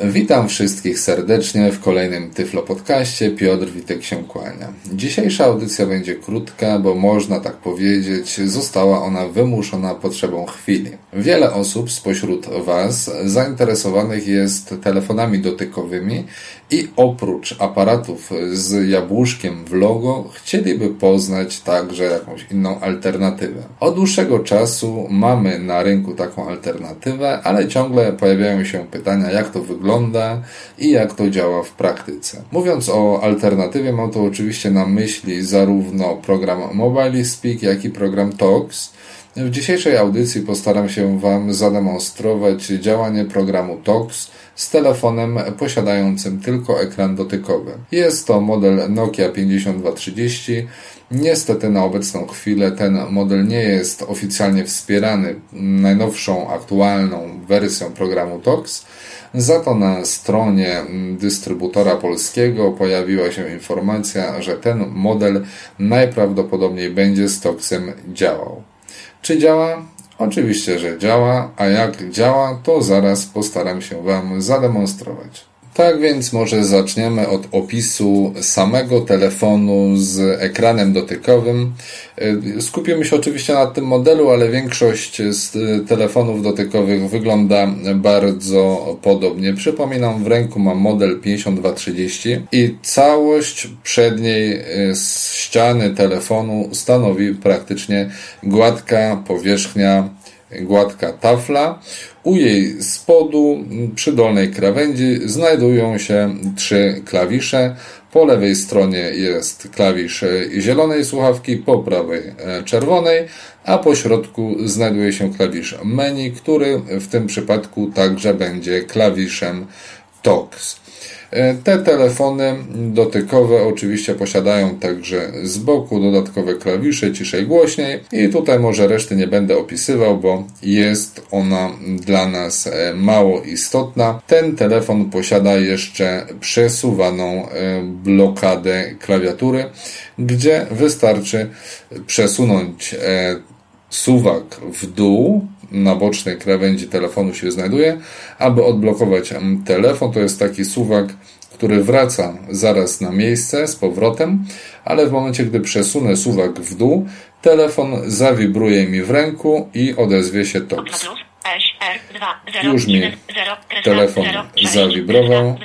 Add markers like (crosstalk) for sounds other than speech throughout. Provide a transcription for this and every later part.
Witam wszystkich serdecznie w kolejnym Tyflo Podcaście. Piotr Witek się kłania. Dzisiejsza audycja będzie krótka, bo można tak powiedzieć, została ona wymuszona potrzebą chwili. Wiele osób spośród Was zainteresowanych jest telefonami dotykowymi i oprócz aparatów z jabłuszkiem w logo chcieliby poznać także jakąś inną alternatywę. Od dłuższego czasu mamy na rynku taką alternatywę, ale ciągle pojawiają się pytania, jak to wygląda i jak to działa w praktyce. Mówiąc o alternatywie, mam tu oczywiście na myśli zarówno program Mobile Speak, jak i program Talks. W dzisiejszej audycji postaram się Wam zademonstrować działanie programu TOX z telefonem posiadającym tylko ekran dotykowy. Jest to model Nokia 5230. Niestety na obecną chwilę ten model nie jest oficjalnie wspierany najnowszą, aktualną wersją programu TOX. Za to na stronie dystrybutora polskiego pojawiła się informacja, że ten model najprawdopodobniej będzie z TOXem działał. Czy działa? Oczywiście, że działa, a jak działa, to zaraz postaram się Wam zademonstrować. Tak więc może zaczniemy od opisu samego telefonu z ekranem dotykowym. E, skupimy się oczywiście na tym modelu, ale większość z telefonów dotykowych wygląda bardzo podobnie. Przypominam, w ręku mam model 5230 i całość przedniej e, ściany telefonu stanowi praktycznie gładka powierzchnia gładka tafla. U jej spodu, przy dolnej krawędzi, znajdują się trzy klawisze. Po lewej stronie jest klawisz zielonej słuchawki, po prawej e, czerwonej, a po środku znajduje się klawisz menu, który w tym przypadku także będzie klawiszem TOX. E, te telefony dotykowe oczywiście posiadają także z boku dodatkowe klawisze, ciszej głośniej i tutaj może reszty nie będę opisywał, bo jest ona dla nas e, mało istotna. Ten telefon posiada jeszcze przesuwaną e, blokadę klawiatury, gdzie wystarczy przesunąć suwak w dół na bocznej krawędzi telefonu się znajduje. Aby odblokować telefon, to jest taki suwak, który wraca zaraz na miejsce z powrotem, ale w momencie, gdy przesunę suwak w dół, telefon zawibruje mi w ręku i odezwie się TOX. Już mi telefon zawibrował.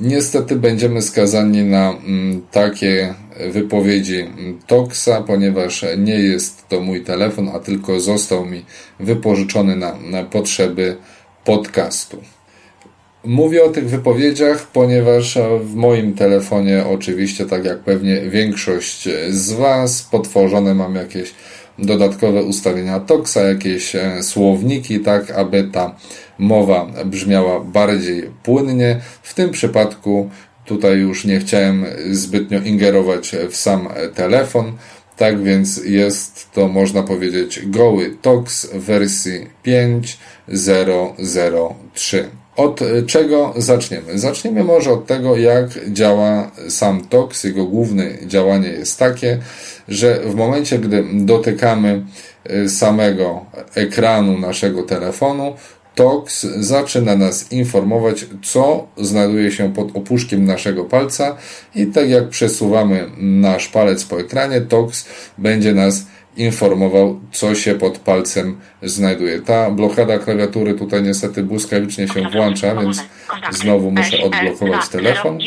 Niestety będziemy skazani na mm, takie wypowiedzi Toxa, ponieważ nie jest to mój telefon, a tylko został mi wypożyczony na, na potrzeby podcastu. Mówię o tych wypowiedziach, ponieważ w moim telefonie, oczywiście, tak jak pewnie większość z Was, potworzone mam jakieś dodatkowe ustawienia Toxa, jakieś e, słowniki, tak aby ta mowa brzmiała bardziej płynnie. W tym przypadku tutaj już nie chciałem zbytnio ingerować w sam telefon. Tak więc jest to, można powiedzieć, goły TOX wersji 5.0.0.3. Od czego zaczniemy? Zaczniemy może od tego, jak działa sam TOX. Jego główne działanie jest takie, że w momencie, gdy dotykamy y, samego ekranu naszego telefonu, TOX zaczyna nas informować, co znajduje się pod opuszkiem naszego palca i tak jak przesuwamy nasz palec po ekranie, TOX będzie nas informował, co się pod palcem znajduje. Ta blokada klawiatury tutaj niestety błyskawicznie się włącza, więc znowu muszę odblokować telefon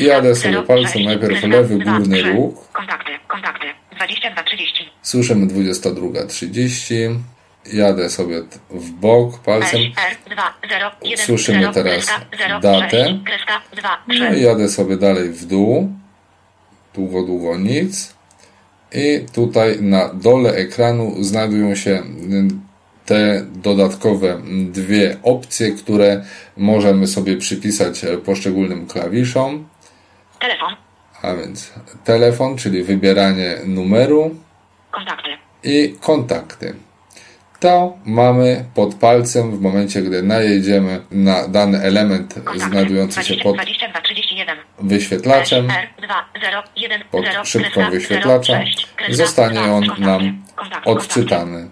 i jadę sobie palcem najpierw lewy górny róg. Słyszymy 22.30 jadę sobie w bok palcem. Słyszymy teraz datę. No i jadę sobie dalej w dół. Długo, długo nic. I tutaj na dole ekranu znajdują się te dodatkowe dwie opcje, które możemy sobie przypisać poszczególnym klawiszom. Telefon. A więc telefon, czyli wybieranie numeru. Kontakty. I kontakty. To mamy pod palcem w momencie, gdy najedziemy na dany element znajdujący się pod wyświetlaczem, pod szybką wyświetlacza, zostanie on nam odczytany.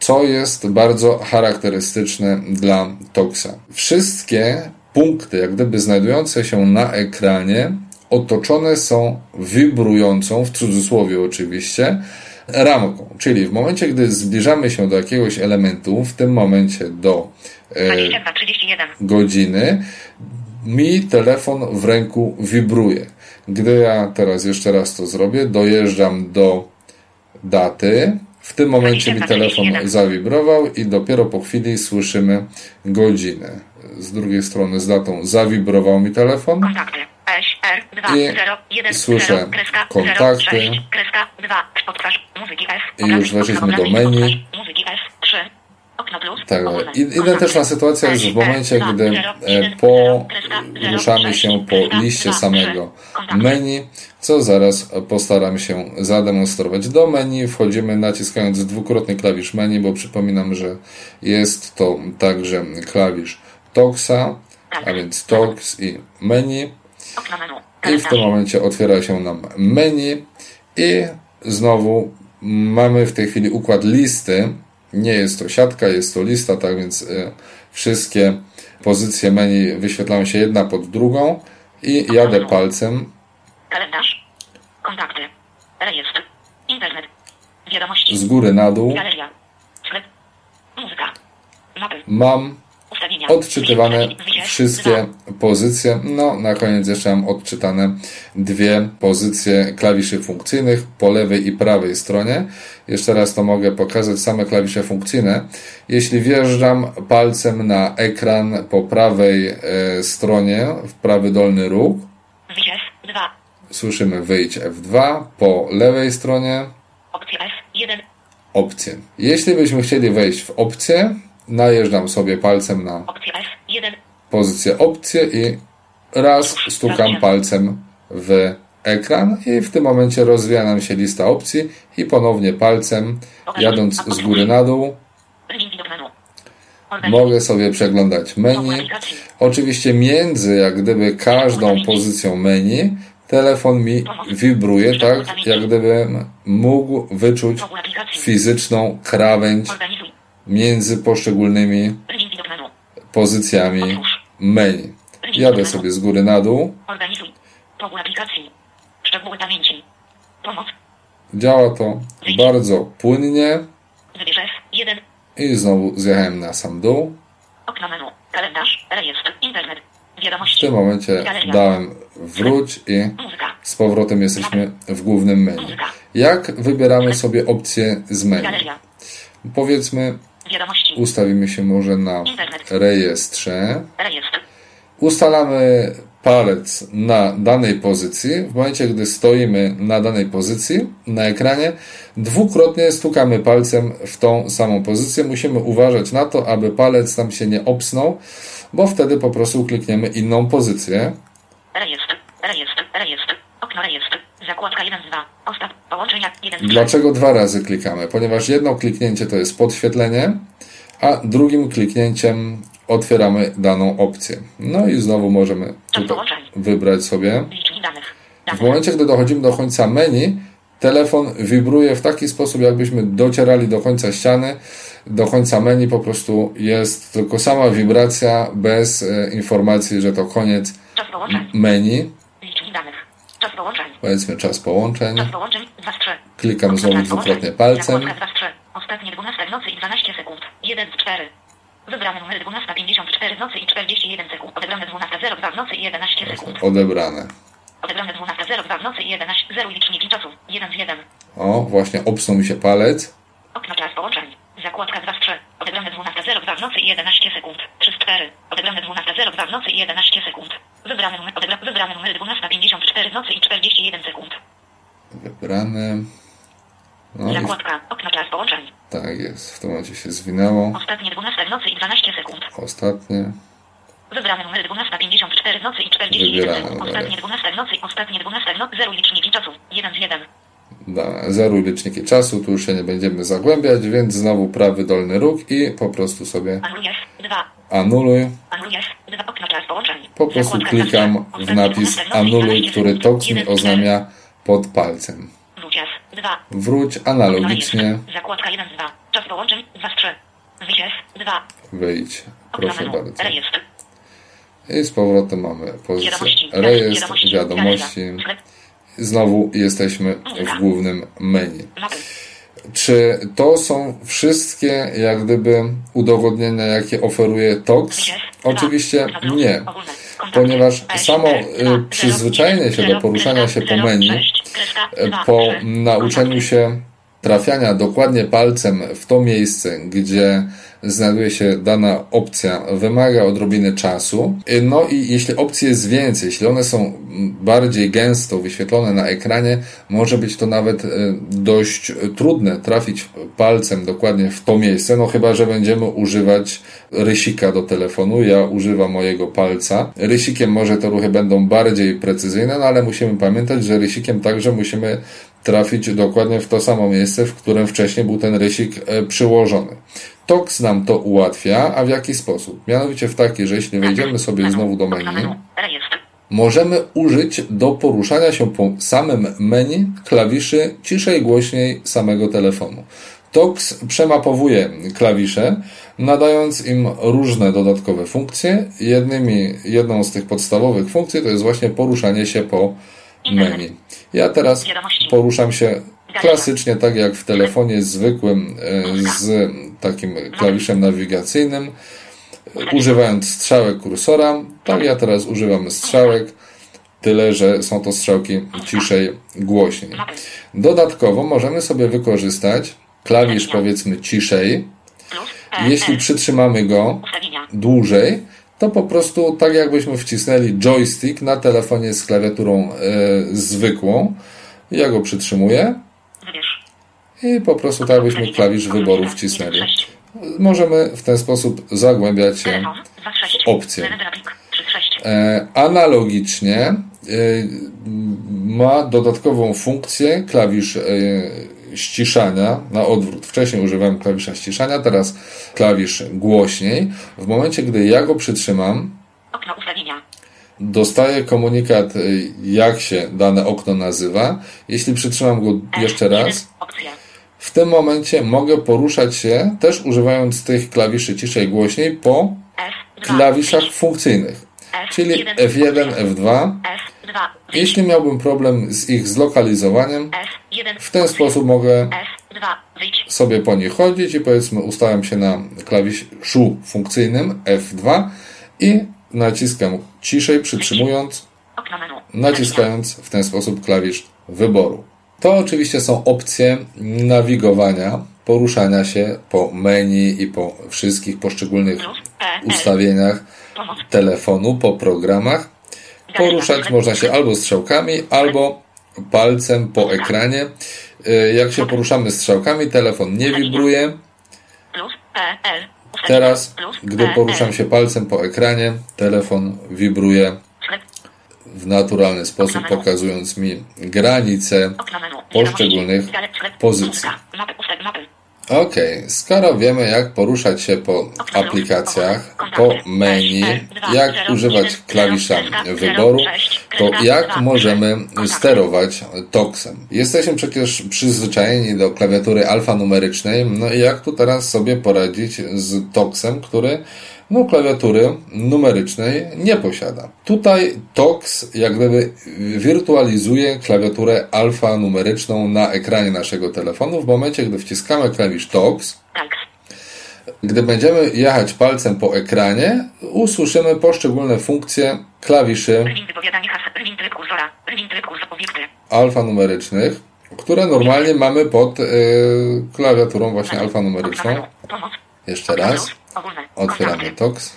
Co jest bardzo charakterystyczne dla Toxa. Wszystkie punkty, jak gdyby znajdujące się na ekranie, otoczone są wibrującą, w cudzysłowie oczywiście, ramką. Czyli w momencie, gdy zbliżamy się do jakiegoś elementu, w tym momencie do e, godziny, mi telefon w ręku wibruje. Gdy ja teraz jeszcze raz to zrobię, dojeżdżam do daty, w tym momencie mi telefon zawibrował i dopiero po chwili słyszymy godzinę. Z drugiej strony z datą zawibrował mi telefon. I słyszę kontakty. I już weszliśmy do menu. Tak, identyczna sytuacja jest w momencie, gdy poruszamy się po liście samego menu, co zaraz postaram się zademonstrować. Do menu wchodzimy naciskając dwukrotnie klawisz menu, bo przypominam, że jest to także klawisz Toxa, a więc Tox i menu. I w tym momencie otwiera się nam menu i znowu mamy w tej chwili układ listy. Nie jest to siatka, jest to lista, tak więc y, wszystkie pozycje menu wyświetlają się jedna pod drugą i jadę palcem. Kalendarz. Kontakty. Rejestr. Internet. Wiadomości. Z góry na dół. Galeria. Sklep. Muzyka. Mapy. Mam odczytywane wszystkie pozycje. No, na koniec jeszcze mam odczytane dwie pozycje klawiszy funkcyjnych po lewej i prawej stronie. Jeszcze raz to mogę pokazać same klawisze funkcyjne. Jeśli wjeżdżam palcem na ekran po prawej e, stronie, w prawy dolny róg, słyszymy wyjdź F2, po lewej stronie opcje. Jeśli byśmy chcieli wejść w opcję, najeżdżam sobie palcem na pozycję opcje i raz stukam palcem w ekran i w tym momencie rozwija nam się lista opcji i ponownie palcem jadąc z góry na dół mogę sobie przeglądać menu. Oczywiście między jak gdyby każdą pozycją menu telefon mi wibruje tak, jak gdybym mógł wyczuć fizyczną krawędź między poszczególnymi pozycjami. Menu. Jadę sobie z góry na dół. Działa to bardzo płynnie. I znowu zjechałem na sam dół. W tym momencie dałem wróć i z powrotem jesteśmy w głównym menu. Jak wybieramy sobie opcję z menu? Powiedzmy, ustawimy się może na rejestrze. Ustalamy palec na danej pozycji. W momencie, gdy stoimy na danej pozycji na ekranie, dwukrotnie stukamy palcem w tą samą pozycję. Musimy uważać na to, aby palec tam się nie obsnął, bo wtedy po prostu klikniemy inną pozycję. Rejestr, rejestr, rejestr, okno rejestr, zakładka 1 z 2, ostat, połączenia 1 z Dlaczego dwa razy klikamy? Ponieważ jedno kliknięcie to jest podświetlenie, a drugim kliknięciem otwieramy daną opcję. No i znowu możemy wybrać sobie. W momencie, gdy dochodzimy do końca menu, telefon wibruje w taki sposób, jakbyśmy docierali do końca ściany, do końca menu po prostu jest tylko sama wibracja bez e, informacji, że to koniec menu. Powiedzmy czas połączeń. Klikam znowu dwukrotnie palcem. Ostatnie 12 w nocy i 12 sekund. 1 z 4. Wybrane numery 12.54 w nocy i 41 sekund. Odebrane 12.02 w nocy i 11 sekund. Odebrane. Odebrane 12.02 w nocy i 11. 0 liczniki czasu. 1 z 1. O, właśnie obsunął mi się palec. Okno czas połączeń. Zakładka 2 z 3. Odebrane 12.02 w nocy i 11 sekund. 3 z 4. Odebrane 12.02 w nocy i 11 sekund. Wybrane numery, odebra, wybrane numery 12.54 w nocy i 41 sekund. Wybrane... No Zakładka. Okno czas połączeń. Tak jest. W tym momencie się zwinęło. Ostatnie 12 w nocy i 12 sekund. Ostatnie. Wybrane numery 12.54 w nocy i 41 sekund. Ostatnie 12 w nocy i ostatnie 12 w nocy. 0 liczniki czasu. 1 z 1. Zeruj liczniki czasu, tu już się nie będziemy zagłębiać, więc znowu prawy dolny róg i po prostu sobie anuluj. Po prostu klikam w napis anuluj, który TOX mi oznamia pod palcem. Wróć analogicznie, Zakładka 1 z 2. Czas połączeń 2 z 3. Wyjście 2. wyjdź. Proszę bardzo. I z powrotem mamy pozycję rejestr, Wiadomości. Znowu jesteśmy w głównym menu. Czy to są wszystkie jak gdyby udogodnienia, jakie oferuje TOX? Wyjście. Oczywiście nie, ponieważ S, samo zero, przyzwyczajenie się do poruszania się po menu, dwa, po nauczeniu się trafiania dokładnie palcem w to miejsce, gdzie znajduje się dana opcja, wymaga odrobiny czasu. Y, No i jeśli opcji jest więcej, jeśli one są bardziej gęsto wyświetlone na ekranie, może być to nawet y, dość trudne trafić palcem dokładnie w to miejsce, no chyba, że będziemy używać rysika do telefonu. Ja używam mojego palca. Rysikiem może te ruchy będą bardziej precyzyjne, no ale musimy pamiętać, że rysikiem także musimy trafić dokładnie w to samo miejsce, w którym wcześniej był ten rysik e, przyłożony. TOX nam to ułatwia, a w jaki sposób? Mianowicie w taki, że jeśli wejdziemy sobie znowu do menu, możemy użyć do poruszania się po samym menu klawiszy ciszej, głośniej samego telefonu. TOX przemapowuje klawisze, nadając im różne dodatkowe funkcje. Jednymi, jedną z tych podstawowych funkcji to jest właśnie poruszanie się po menu. Ja teraz poruszam się klasycznie, tak jak w telefonie zwykłym, e, z takim klawiszem nawigacyjnym, używając strzałek kursora. Tak, ja teraz używam strzałek, tyle że są to strzałki ciszej, głośniej. Dodatkowo możemy sobie wykorzystać klawisz powiedzmy ciszej. Jeśli przytrzymamy go dłużej, to po prostu tak jakbyśmy wcisnęli joystick na telefonie z klawiaturą e, zwykłą. Ja go przytrzymuję. I po prostu tak jakbyśmy klawisz wyboru wcisnęli. Możemy w ten sposób zagłębiać się Telefon. 2 z 6. opcje. Plik. 3 z 6. Analogicznie e, ma dodatkową funkcję klawisz e, ściszania na odwrót. Wcześniej używałem klawisza ściszania, teraz klawisz głośniej. W momencie, gdy ja go przytrzymam, Okno ustawienia. dostaję komunikat, e, jak się dane okno nazywa. Jeśli przytrzymam go jeszcze raz. W tym momencie mogę poruszać się, też używając tych klawiszy ciszej głośniej, po F2. klawiszach funkcyjnych, F1. czyli F1, F2. F2. Wyjść. Jeśli miałbym problem z ich zlokalizowaniem, F1. w ten sposób mogę F2. Wyjść. sobie po nich chodzić i powiedzmy ustawiam się na klawiszu funkcyjnym F2 i naciskam ciszej, przytrzymując, naciskając w ten sposób klawisz wyboru. To oczywiście są opcje nawigowania, poruszania się po menu i po wszystkich poszczególnych Plus. E. L. ustawieniach telefonu, po programach. Poruszać można się albo strzałkami, albo palcem po ekranie. Y, Jak się poruszamy strzałkami, telefon nie wibruje. E. Teraz, gdy E. poruszam się palcem po ekranie, telefon wibruje. W naturalny sposób, pokazując mi granice poszczególnych pozycji. Ok, skoro wiemy, jak poruszać się po aplikacjach, po menu, jak używać klawisza wyboru, to jak możemy sterować TOXem? Jesteśmy przecież przyzwyczajeni do klawiatury alfanumerycznej, no i jak tu teraz sobie poradzić z TOXem, który no, klawiatury numerycznej nie posiada. Tutaj TOX jak gdyby wirtualizuje klawiaturę alfanumeryczną na ekranie naszego telefonu. W momencie, gdy wciskamy klawisz TOX, Tak. gdy będziemy jechać palcem po ekranie, usłyszymy poszczególne funkcje klawiszy alfanumerycznych, które normalnie mamy pod y, klawiaturą właśnie Okno alfanumeryczną. Pomoc. Jeszcze raz. Ogólne. Otwieramy. TOX.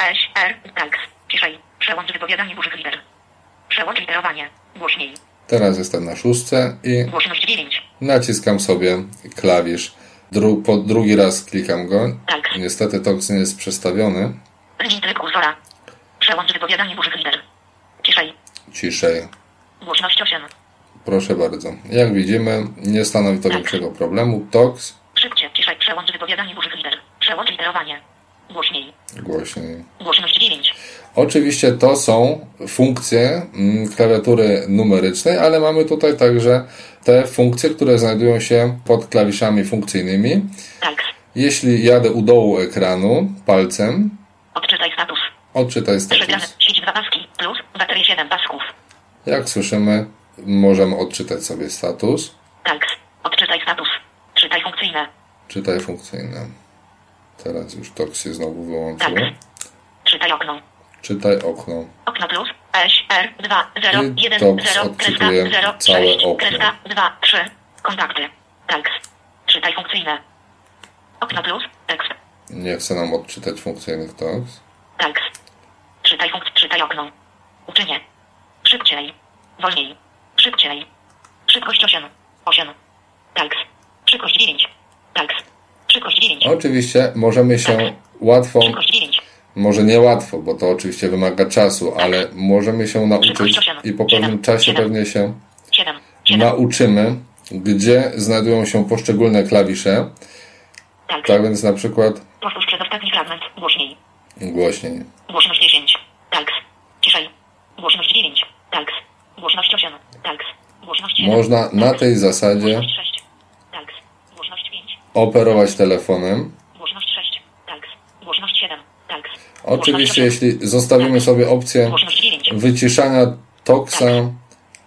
Tak. Ciszej. Przełącz wypowiadanie dużych liter. Przełącz literowanie. Głośniej. Teraz jestem na szóstce i Głośność 9. naciskam sobie klawisz. Dru, po drugi raz klikam go. Tak. Niestety TOX nie jest przestawiony. Rwin tryb kursora. Przełącz wypowiadanie dużych liter. Ciszej. Ciszej. Głośność 8. Proszę bardzo. Jak widzimy, nie stanowi to większego problemu. TOX Szybciej, ciszej, przełącz wypowiadanie dużych liter. Przełącz literowanie. Głośniej. głośniej. Głośność 9. Oczywiście to są funkcje mm, klawiatury numerycznej, ale mamy tutaj także te funkcje, które znajdują się pod klawiszami funkcyjnymi. Talks. Jeśli jadę u dołu ekranu palcem, Odczytaj status. odczytaj status. Sieć 2 paski. Plus. Baterie 7 pasków. Jak słyszymy, możemy odczytać sobie status. Talks. Odczytaj status. Czytaj funkcyjne. Czytaj funkcyjne. Teraz już TOX się znowu wyłączył. Talks. Czytaj okno. Czytaj okno. Okno plus. S R 2 0 I 1 to 0 odczytuje kreska 0 całe 6 okno. kreska 2 3. Kontakty. Talks. Czytaj funkcyjne. Okno plus. Tekst. Nie chce nam odczytać funkcyjnych TOX. Talks. Czytaj funkcję. Czytaj okno. Uczynię. Szybciej. Wolniej. Szybciej. Szybkość 8. 8. Talks. Szybkość 9. Talks. Szybkość 9. Oczywiście możemy się łatwo, Szybkość 9. może nie łatwo, bo to oczywiście wymaga czasu, ale możemy się nauczyć i po pewnym czasie pewnie się 7. 7. nauczymy, gdzie znajdują się poszczególne klawisze. Talks. Tak więc na przykład Powtórz przedostatni fragment. Głośniej. głośniej. Głośność 10. Talks. Ciszej. Głośność 9. Talks. Głośność 8. Talks. Głośność 7. Można na tej zasadzie Głośność 6. Talks. Głośność 5. operować telefonem. Głośność 6. Talks. Głośność 7. Talks. Oczywiście, jeśli zostawimy sobie opcję 8. Głośność 9. wyciszania toksa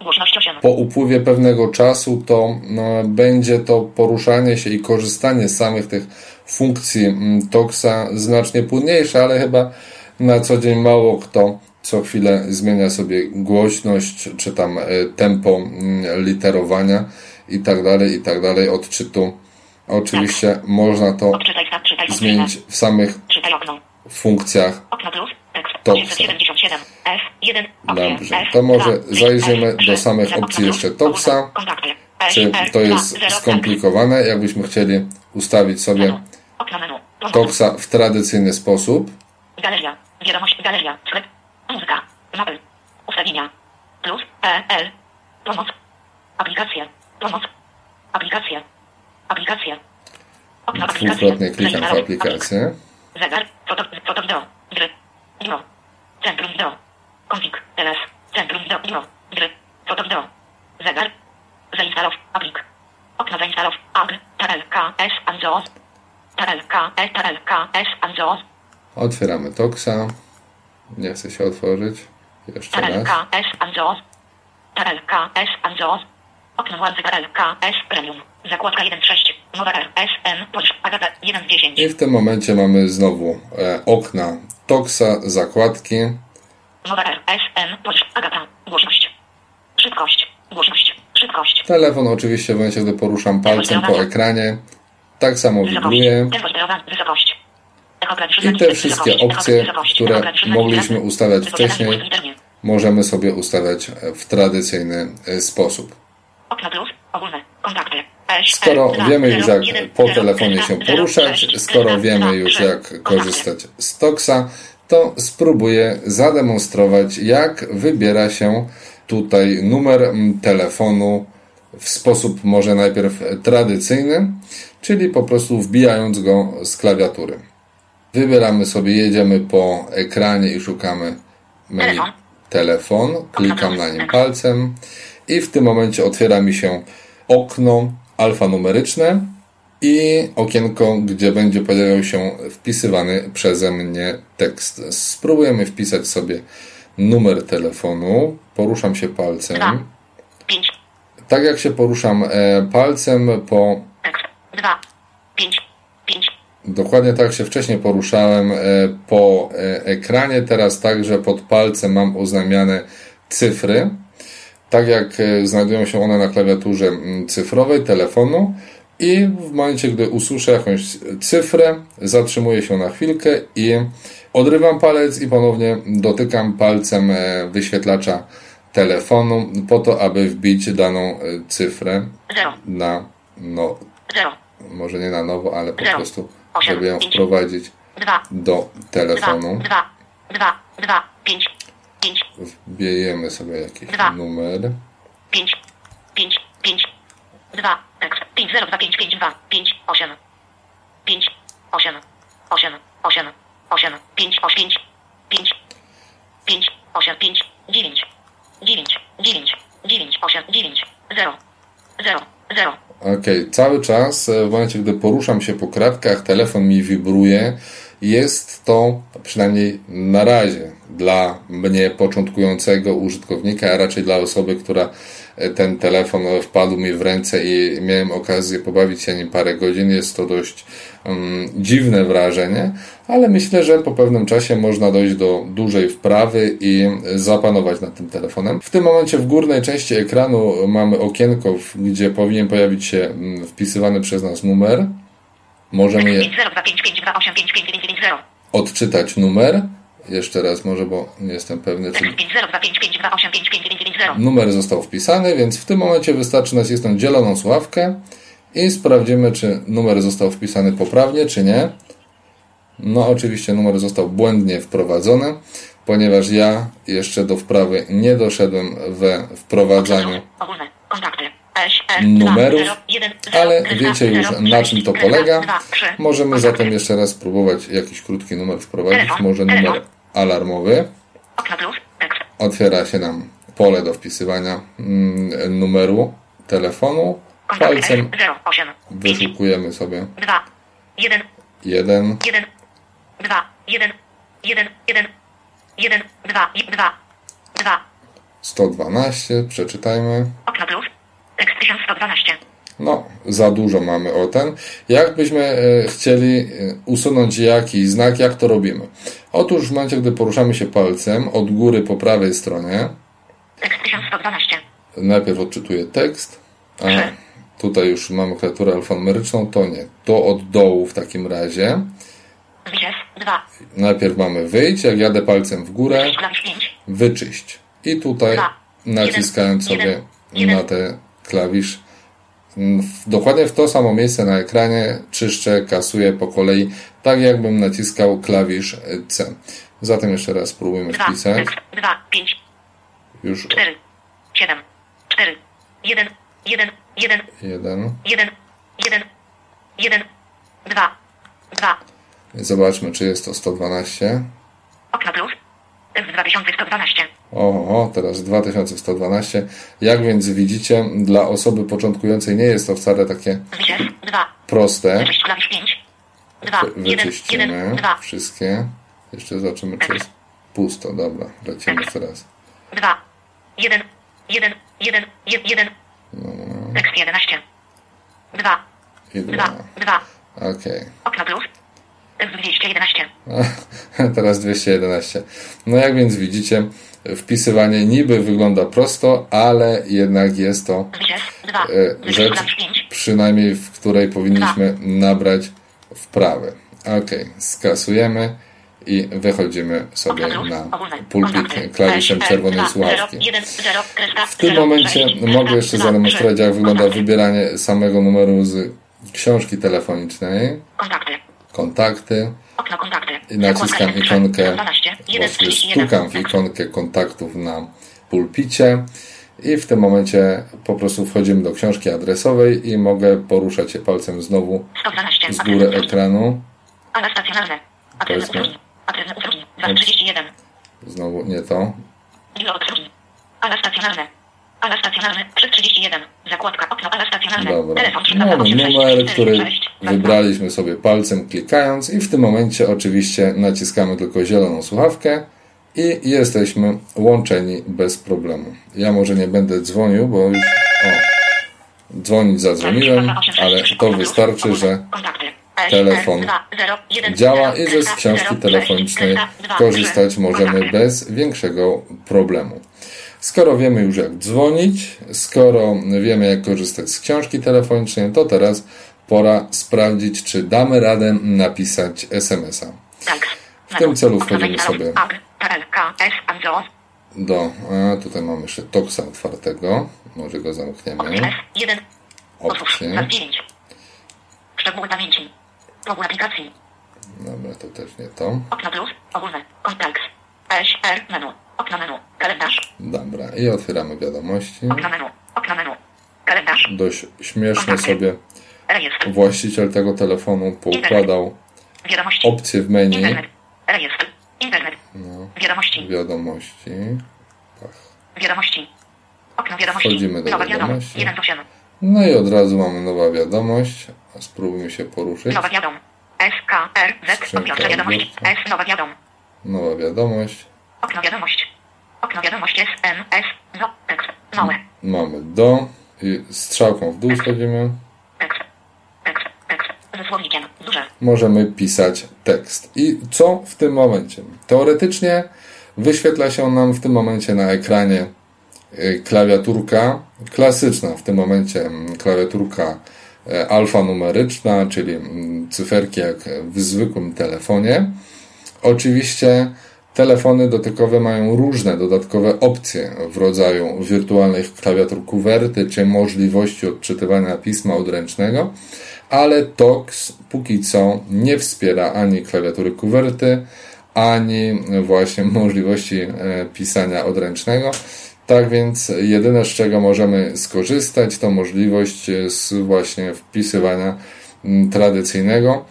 Głośność 8. po upływie pewnego czasu, to no, będzie to poruszanie się i korzystanie z samych tych funkcji mm, toksa znacznie płynniejsze, ale chyba na co dzień mało kto co chwilę zmienia sobie głośność, czy tam e, tempo mm, literowania i tak dalej, i tak dalej, odczytu. Oczywiście można to Odczytaj stat. Czytaj zmienić w samych funkcjach Okno plus. Tekst. Toksa. 877. F. 1. Dobrze, to może zajrzymy do samych opcji jeszcze. Kontakty. Czy to jest skomplikowane? Jakbyśmy chcieli ustawić sobie. Toksa w tradycyjny sposób, Galeria. Wiadomość. Galeria. Sklep. Muzyka. Mapy. Ustawienia. Plus. E. L. Pomoc. Aplikacje. Pomoc. Aplikacje. Aplikacje. dwukrotnie klikam w Zegar. aplikację. Zegar. Foto. Foto do. Gry. Biuro. Centrum do. Konfig. LS. Centrum do. Biuro. Gry. Foto do. Zegar. Zainstalow. Aplik. Okno zainstalow. Ag. Tarel. K. S. Anzo. Tarel. K. E. Tarel. K. S. Anzo. Otwieramy Toksa. Nie chce się otworzyć. Jeszcze raz. K. S. Anzo. Tarel. K. S. Okno władzy Tarel. K. S. Premium. Zakładka 1.6. Nowa R. S. N. Polish. Agata 1.10. I w tym momencie mamy znowu e, okna Toksa, zakładki. Nowa R. S. N. Polish. Agata. Głośność. Szybkość. Głośność. Szybkość. Telefon oczywiście w momencie, gdy poruszam palcem po ekranie, tak samo wibruje. Wysokość. I te wszystkie opcje, które mogliśmy ustawiać wcześniej, możemy sobie ustawiać e, w tradycyjny e, sposób. Skoro wiemy 2, już 0, jak 1, po 0, telefonie 4, się 0, poruszać, 6, skoro 4, wiemy 2, już 3, jak korzystać z Toxa, to spróbuję zademonstrować, jak wybiera się tutaj numer telefonu w sposób może najpierw tradycyjny, czyli po prostu wbijając go z klawiatury. Wybieramy sobie, jedziemy po ekranie i szukamy menu Telefon. telefon, klikam na nim palcem i w tym momencie otwiera mi się okno alfanumeryczne i okienko, gdzie będzie pojawiał się wpisywany przeze mnie tekst. Spróbujemy wpisać sobie numer telefonu. Poruszam się palcem. 2, 5, Tak jak się poruszam e, palcem po tekst. 2, 5, 5, Dokładnie tak się wcześniej poruszałem e, po e, ekranie, teraz także pod palcem mam uznamiane cyfry. Tak jak e, znajdują się one na klawiaturze mm, cyfrowej telefonu i w momencie, gdy usłyszę jakąś cyfrę, zatrzymuję się na chwilkę i odrywam palec i ponownie dotykam palcem e, wyświetlacza telefonu po to, aby wbić daną e, cyfrę 0, na no, 0, może nie na nowo, ale po Zero. prostu, Osiem. żeby ją Pięć. wprowadzić 2, do 2, telefonu. 2, 2, 2, 5, 5, Wbijemy sobie jakiś Dwa. numer. 5, 5, 2. Tekst. 5 0 2 5 5 2 5 8. 5 8 8 8 8 5 8 5 5 5 8 5 9 9 9 9 8 9 0 0 0 Okej, cały czas e, w momencie, gdy poruszam się po kratkach, telefon mi wibruje. Jest to, przynajmniej na razie, dla mnie początkującego użytkownika, a raczej dla osoby, która e, ten telefon wpadł mi w ręce i miałem okazję pobawić się nim parę godzin. Jest to dość um, dziwne wrażenie, ale myślę, że po pewnym czasie można dojść do dużej wprawy i zapanować nad tym telefonem. W tym momencie w górnej części ekranu mamy okienko, gdzie powinien pojawić się mm, wpisywany przez nas numer. Możemy je 5 0 2 5 5 2 8 5 5 9 9 0 odczytać numer. Jeszcze raz może, bo nie jestem pewny, czy Tekst 5 0 2 5 5 2 8 5 5 9 9 0 numer został wpisany, więc w tym momencie wystarczy nacisnąć zieloną słuchawkę i sprawdzimy, czy numer został wpisany poprawnie, czy nie. No, oczywiście numer został błędnie wprowadzony, ponieważ ja jeszcze do wprawy nie doszedłem we wprowadzaniu numerów, 2 0 1 0 ale wiecie już 0, na czym to polega. 2 3 Możemy zatem jeszcze raz spróbować jakiś krótki numer wprowadzić, może numer. Alarmowy. Otwiera się nam pole do wpisywania mm, numeru telefonu. Palcem 0 8 5 wyszukujemy sobie. 2 1 1, 1 2 1 1 1 1 2 2 2 112, przeczytajmy. okno plus tekst 1112 No, za dużo mamy o ten. Jakbyśmy e, chcieli e, usunąć jakiś znak, jak to robimy? Otóż w momencie, gdy poruszamy się palcem od góry po prawej stronie, tekst 1112 najpierw odczytuję tekst, a tutaj już mamy klawiaturę alfanumeryczną, to nie. To od dołu w takim razie. Widzisz 2 Najpierw mamy wyjść, jak jadę palcem w górę, 5 wyczyść. I tutaj Dwa. naciskając Jeden. sobie Jeden. na ten klawisz, w- dokładnie w to samo miejsce na ekranie czyszczę, kasuję po kolei, tak jakbym naciskał klawisz C. Zatem jeszcze raz spróbujmy 2 wpisać. tekst 2 5 Już 4 7 4 1 1 1 jeden. 1 1 1 2 2 Zobaczmy, czy jest to 112. okno plus 2112 Oho, teraz 2112. Jak więc widzicie, dla osoby początkującej nie jest to wcale takie Widzisz 2 proste. wyczyść klawisz 5 2 1 Wyczyścimy 1 2 wszystkie. Jeszcze zobaczymy, czy jest pusto. Dobra, lecimy teraz. 2 1 1 1 1 tekst 11 2 I 2 dwa. 2 Okej. okno plus 211 (laughs) Teraz 211. No jak więc widzicie, wpisywanie niby wygląda prosto, ale jednak jest to Widzisz 2 e, rzecz, klawisz 5 przynajmniej w której powinniśmy nabrać wprawę. Okej, skasujemy i wychodzimy sobie na pulpit klawiszem czerwonej słuchawki. W tym momencie mogę jeszcze zademonstrować, jak wygląda wybieranie samego numeru z książki telefonicznej, Kontakty. Kontakty Okno kontakty. i naciskam ikonkę, 12, 1 z właściwie 31. stukam w ikonkę kontaktów na pulpicie i w tym momencie po prostu wchodzimy do książki adresowej i mogę poruszać się palcem znowu 112. z góry ekranu. Ale stacjonarne. Powiedzmy. usługi. Usługi. 231. Znowu nie to. Ale stacjonarne. Ale stacjonarny. 331. Zakładka. Okno. Ale stacjonarne. Dobra. Telefon. Mamy 386, numer, który 46, wybraliśmy sobie palcem klikając i w tym momencie oczywiście naciskamy tylko zieloną słuchawkę i jesteśmy łączeni bez problemu. Ja może nie będę dzwonił, bo już o, dzwonić zadzwoniłem, ale to wystarczy, że telefon działa i że z książki telefonicznej korzystać możemy bez większego problemu. Skoro wiemy już jak dzwonić, skoro wiemy jak korzystać z książki telefonicznej, to teraz pora sprawdzić, czy damy radę napisać SMS-a. W tym celu wchodzimy sobie do, a tutaj mamy jeszcze Toxa otwartego, może go zamkniemy. Opcje. Szczegóły pamięci. Ogół aplikacji. Dobra, to też nie to. Okno plus. Ogólne. Kontakt. SR menu. Okno menu. Kalendarz. Dobra, i otwieramy wiadomości. Okno menu. Okno menu. Kalendarz. Dość śmiesznie sobie właściciel tego telefonu poukładał Wiadomości. opcje w menu Internet. Rejestr. Internet. Wiadomości. wiadomości. Wiadomości. Okno wiadomości. Wchodzimy do Nowa wiadomość. wiadomości. 1 z 8. No i od razu mamy nowa wiadomość. Spróbujmy się poruszyć. Nowa wiadom. S, K, R, Z. Skrzynka Odbiorcza wiadomości. S. Nowa wiadom. Nowa wiadomość. Okno wiadomość. Okno wiadomość S, N, S. No. Tekst. Małe. Mamy do i strzałką w dół schodzimy. Tekst. Tekst. Tekst. Ze słownikiem. Duże. Możemy pisać tekst. I co w tym momencie? Teoretycznie wyświetla się nam w tym momencie na ekranie y, klawiaturka klasyczna, w tym momencie mm, klawiaturka e, alfanumeryczna, czyli mm, cyferki jak w zwykłym telefonie. Oczywiście telefony dotykowe mają różne dodatkowe opcje w rodzaju wirtualnych klawiatur kuwerty czy możliwości odczytywania pisma odręcznego, ale TOX póki co nie wspiera ani klawiatury kuwerty, ani właśnie (laughs) możliwości e, pisania odręcznego. Tak więc jedyne z czego możemy skorzystać to możliwość e, właśnie wpisywania tradycyjnego,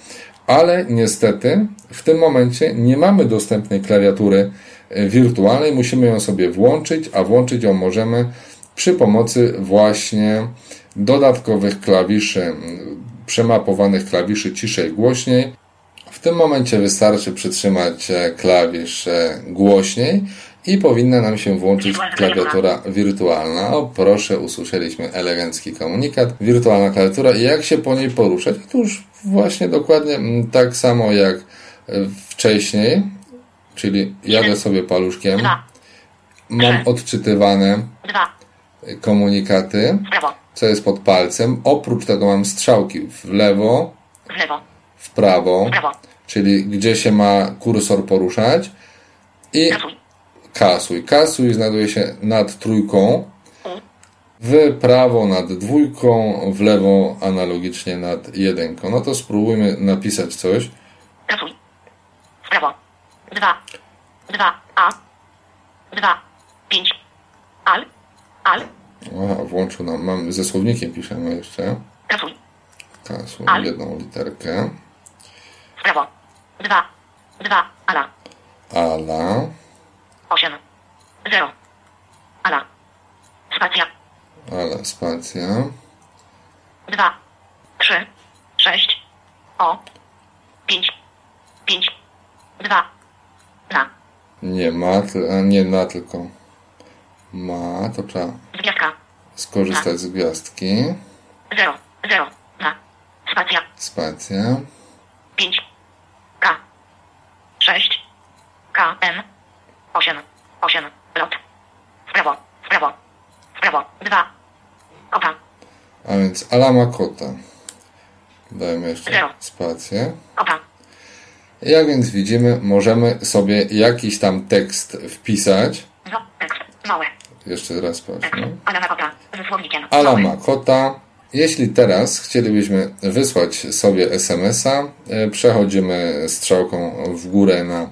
ale niestety w tym momencie nie mamy dostępnej klawiatury e, wirtualnej, musimy ją sobie włączyć, a włączyć ją możemy przy pomocy właśnie dodatkowych klawiszy, przemapowanych klawiszy ciszej, głośniej. W tym momencie wystarczy przytrzymać e, klawisz głośniej i powinna nam się włączyć klawiatura wirtualna. O proszę, usłyszeliśmy elegancki komunikat. Wirtualna klawiatura i jak się po niej poruszać? Otóż właśnie dokładnie mm, tak samo jak e, wcześniej, czyli jadę sobie paluszkiem, mam odczytywane komunikaty, co jest pod palcem. Oprócz tego mam strzałki w lewo, W prawo. czyli gdzie się ma kursor poruszać i Kasuj. kasuj. Znajduje się nad trójką, w prawo nad dwójką, w lewo analogicznie nad jedynką. No to spróbujmy napisać coś. Kasuj. W prawo. Dwa. Dwa. A. Dwa. Pięć. Al. Al. Aha, włączył nam, mam ze słownikiem piszemy jeszcze. Kasuj. Kasuj, Al. jedną literkę. W prawo. Dwa. Dwa. Ala. Ala, Osiem. Zero. Ala. Spacja. ala, spacja. Dwa. Trzy. Sześć. O. Pięć. Pięć. Dwa. Na. Nie ma, nie na, tylko ma, to trzeba Gwiazdka. skorzystać z gwiazdki. Zero. Zero. Na. Spacja. Spacja. Pięć. K. Sześć. K. M. Osiem. Osiem. Lot. W prawo. W prawo. W prawo. Dwa. Kota. A więc ala ma kota. Dajmy jeszcze Zero. spację. Kota. Jak więc widzimy, możemy sobie jakiś tam tekst wpisać. No. Tekst. Małe. Jeszcze raz sprawdźmy. Ala ma kota. Ze słownikiem. Ala Małe. ma kota. Jeśli teraz chcielibyśmy wysłać sobie SMS-a, e, przechodzimy strzałką w górę na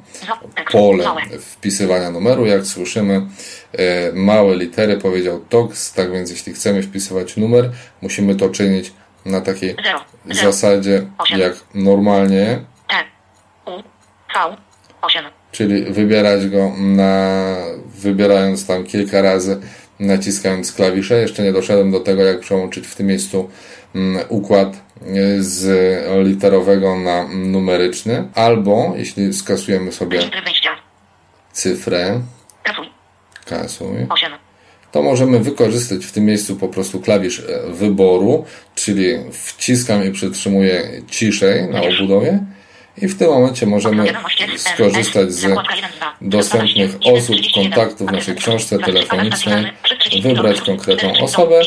pole wpisywania numeru. Jak słyszymy, e, małe litery powiedział TOX, tak więc jeśli chcemy wpisywać numer, musimy to czynić na takiej zasadzie jak normalnie, czyli wybierać go na, wybierając tam kilka razy, naciskając klawisze. Jeszcze nie doszedłem do tego, jak przełączyć w tym miejscu mm, układ y, z literowego na numeryczny, albo jeśli skasujemy sobie cyfrę, Kasuj. to możemy wykorzystać w tym miejscu po prostu klawisz e, wyboru, czyli wciskam i przytrzymuję ciszej na obudowie i w tym momencie możemy skorzystać z dostępnych osób, kontaktów w naszej książce telefonicznej, wybrać konkretną osobę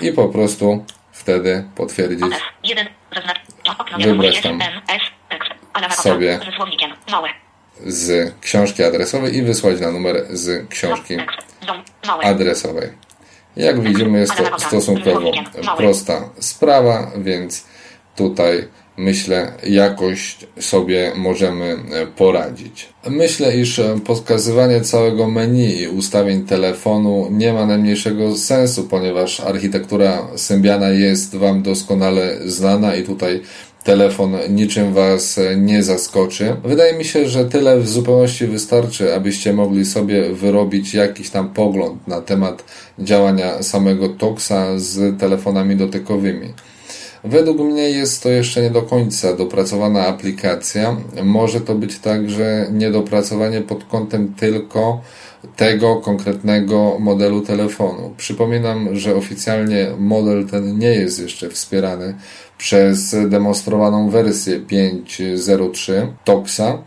i po prostu wtedy potwierdzić Wybrać tam sobie z książki adresowej i wysłać na numer z książki adresowej. Jak widzimy, jest to stosunkowo prosta sprawa, więc tutaj myślę, jakoś sobie możemy e, poradzić. Myślę, iż pokazywanie całego menu i ustawień telefonu nie ma najmniejszego sensu, ponieważ architektura Symbiana jest Wam doskonale znana i tutaj telefon niczym Was nie zaskoczy. Wydaje mi się, że tyle w zupełności wystarczy, abyście mogli sobie wyrobić jakiś tam pogląd na temat działania samego Toxa z telefonami dotykowymi. Według mnie jest to jeszcze nie do końca dopracowana aplikacja. Może to być także niedopracowanie pod kątem tylko tego konkretnego modelu telefonu. Przypominam, że oficjalnie model ten nie jest jeszcze wspierany przez demonstrowaną wersję 5.03 Toxa.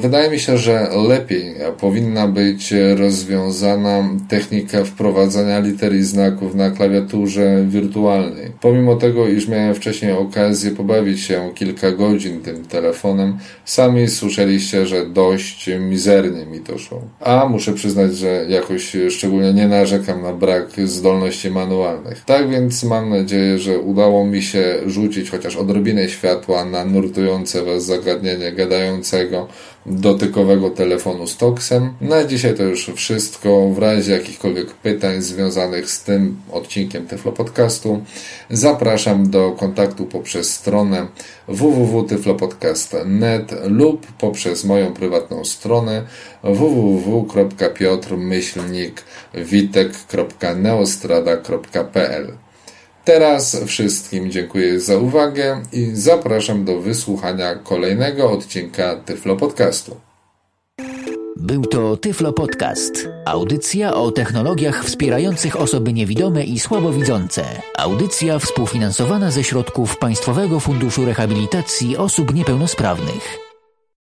Wydaje mi się, że lepiej powinna być rozwiązana technika wprowadzania liter i znaków na klawiaturze wirtualnej. Pomimo tego, iż miałem wcześniej okazję pobawić się kilka godzin tym telefonem, sami słyszeliście, że dość mizernie mi to szło. A muszę przyznać, że jakoś szczególnie nie narzekam na brak zdolności manualnych. Tak więc mam nadzieję, że udało mi się rzucić chociaż odrobinę światła na nurtujące Was zagadnienie gadającego dotykowego telefonu z Toxem. Na dzisiaj to już wszystko. W razie jakichkolwiek pytań związanych z tym odcinkiem Tyflo Podcastu zapraszam do kontaktu poprzez stronę www.tyflopodcast.net lub poprzez moją prywatną stronę www.piotrmyślnik.witek.neostrada.pl Teraz wszystkim dziękuję za uwagę i zapraszam do wysłuchania kolejnego odcinka Tyflo Podcastu. Był to Tyflo Podcast. Audycja o technologiach wspierających osoby niewidome i słabowidzące. Audycja współfinansowana ze środków Państwowego Funduszu Rehabilitacji Osób Niepełnosprawnych.